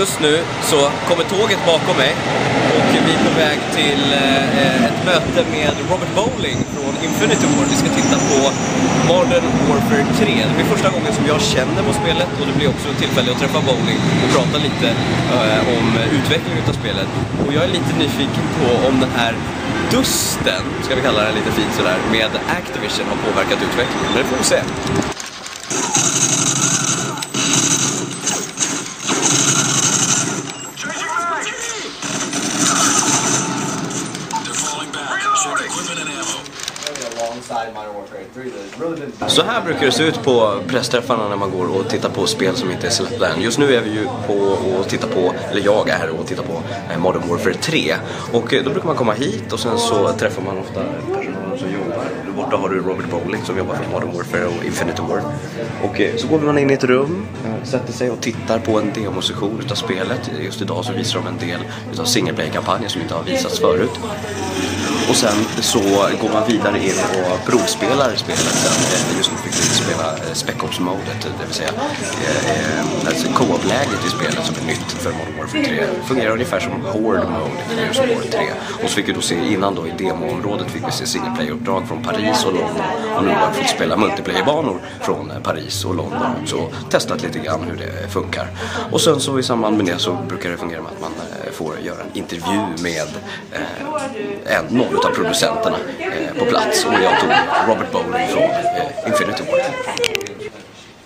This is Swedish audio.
Just nu så kommer tåget bakom mig och vi är på väg till eh, ett möte med Robert Bowling från Infinity Ward. Vi ska titta på Modern Warfare 3. Det blir första gången som jag känner på spelet och det blir också ett tillfälle att träffa Bowling och prata lite eh, om utvecklingen av spelet. Och jag är lite nyfiken på om den här dusten, ska vi kalla den lite fint sådär, med Activision har påverkat utvecklingen. Men det får vi se. Så här brukar det se ut på pressträffarna när man går och tittar på spel som inte är släppta än. Just nu är vi ju på och tittar på, eller jag är här och tittar på eh, Modern Warfare 3. Och eh, då brukar man komma hit och sen så träffar man ofta personalen som jobbar. Där borta har du Robert Bowling som jobbar för Modern Warfare och Infinity War. Och eh, så går man in i ett rum, sätter sig och tittar på en demosession utav spelet. Just idag så visar de en del utav single play-kampanjen som inte har visats förut. Och sen så går man vidare in och provspelar spelet sen. Eh, just nu fick vi spela eh, Spec Ops-modet, det vill säga eh, alltså co-op-läget i spelet som är nytt för Modern Warfare 3. Fungerar ungefär som Horde Mode i Gears of 3. Och så fick vi då se innan då i demoområdet fick vi se single player-uppdrag från Paris och London. Och nu har vi fått spela multiplayer-banor från eh, Paris och London också. Och testat lite grann hur det funkar. Och sen så i samband med det så brukar det fungera med att man eh, får göra en intervju med eh, en, någon av producenterna eh, på plats. Och jag tog Robert Bowling från eh, Infinity War.